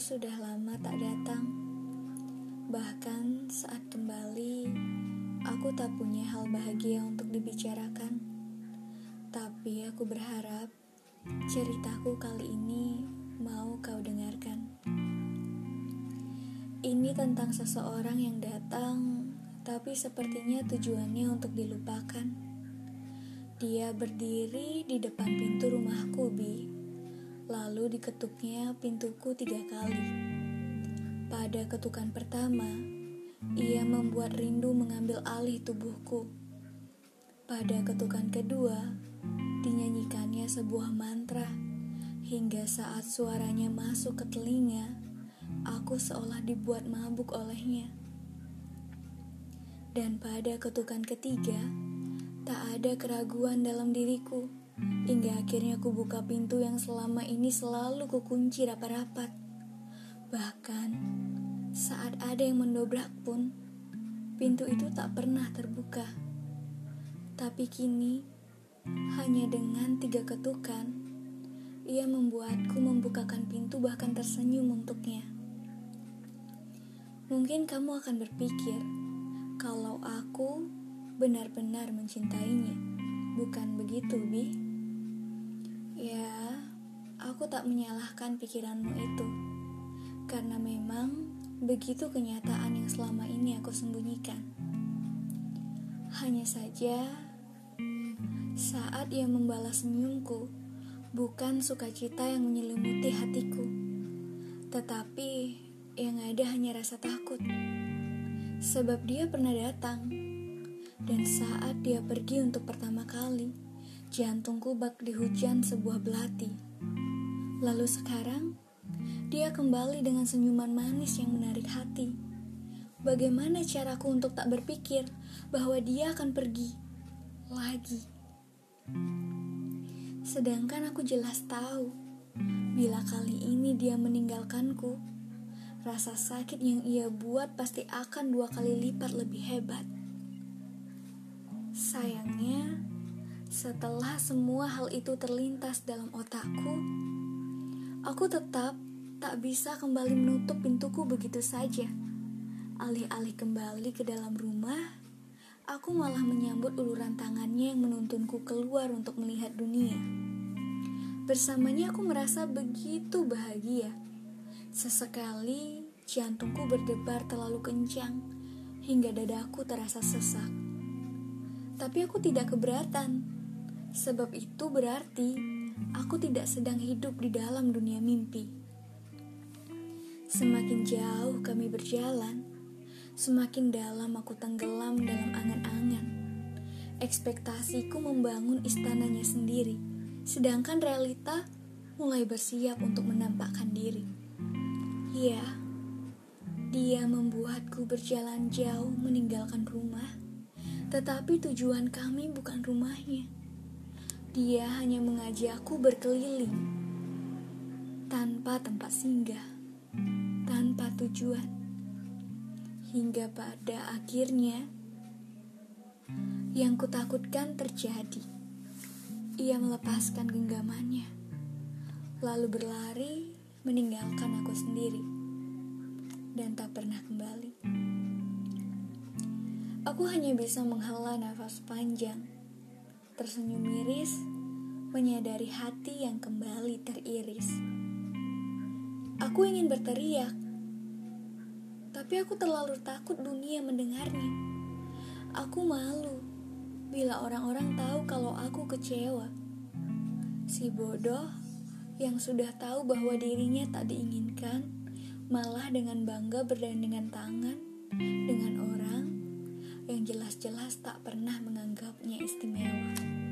sudah lama tak datang. Bahkan saat kembali, aku tak punya hal bahagia untuk dibicarakan. Tapi aku berharap ceritaku kali ini mau kau dengarkan. Ini tentang seseorang yang datang, tapi sepertinya tujuannya untuk dilupakan. Dia berdiri di depan pintu rumahku, Bi Lalu diketuknya pintuku tiga kali. Pada ketukan pertama, ia membuat rindu mengambil alih tubuhku. Pada ketukan kedua, dinyanyikannya sebuah mantra hingga saat suaranya masuk ke telinga, aku seolah dibuat mabuk olehnya. Dan pada ketukan ketiga, tak ada keraguan dalam diriku Hingga akhirnya aku buka pintu yang selama ini selalu kukunci rapat-rapat. Bahkan saat ada yang mendobrak pun, pintu itu tak pernah terbuka. Tapi kini, hanya dengan tiga ketukan, ia membuatku membukakan pintu bahkan tersenyum untuknya. Mungkin kamu akan berpikir, kalau aku benar-benar mencintainya. Bukan begitu, Bi? Aku tak menyalahkan pikiranmu itu. Karena memang begitu kenyataan yang selama ini aku sembunyikan. Hanya saja, saat ia membalas senyumku, bukan sukacita yang menyelimuti hatiku, tetapi yang ada hanya rasa takut. Sebab dia pernah datang, dan saat dia pergi untuk pertama kali, Jantungku bak di hujan sebuah belati. Lalu sekarang, dia kembali dengan senyuman manis yang menarik hati. Bagaimana caraku untuk tak berpikir bahwa dia akan pergi lagi? Sedangkan aku jelas tahu, bila kali ini dia meninggalkanku, rasa sakit yang ia buat pasti akan dua kali lipat lebih hebat. Sayangnya, setelah semua hal itu terlintas dalam otakku, aku tetap tak bisa kembali menutup pintuku begitu saja. Alih-alih kembali ke dalam rumah, aku malah menyambut uluran tangannya yang menuntunku keluar untuk melihat dunia. Bersamanya aku merasa begitu bahagia. Sesekali jantungku berdebar terlalu kencang hingga dadaku terasa sesak. Tapi aku tidak keberatan Sebab itu berarti aku tidak sedang hidup di dalam dunia mimpi. Semakin jauh kami berjalan, semakin dalam aku tenggelam dalam angan-angan. Ekspektasiku membangun istananya sendiri, sedangkan realita mulai bersiap untuk menampakkan diri. Ya, dia membuatku berjalan jauh meninggalkan rumah, tetapi tujuan kami bukan rumahnya dia hanya mengajakku berkeliling tanpa tempat singgah, tanpa tujuan, hingga pada akhirnya yang kutakutkan terjadi. Ia melepaskan genggamannya, lalu berlari meninggalkan aku sendiri, dan tak pernah kembali. Aku hanya bisa menghela nafas panjang tersenyum miris, menyadari hati yang kembali teriris. Aku ingin berteriak, tapi aku terlalu takut dunia mendengarnya. Aku malu bila orang-orang tahu kalau aku kecewa. Si bodoh yang sudah tahu bahwa dirinya tak diinginkan, malah dengan bangga berdandengan tangan dengan orang jelas-jelas tak pernah menganggapnya istimewa.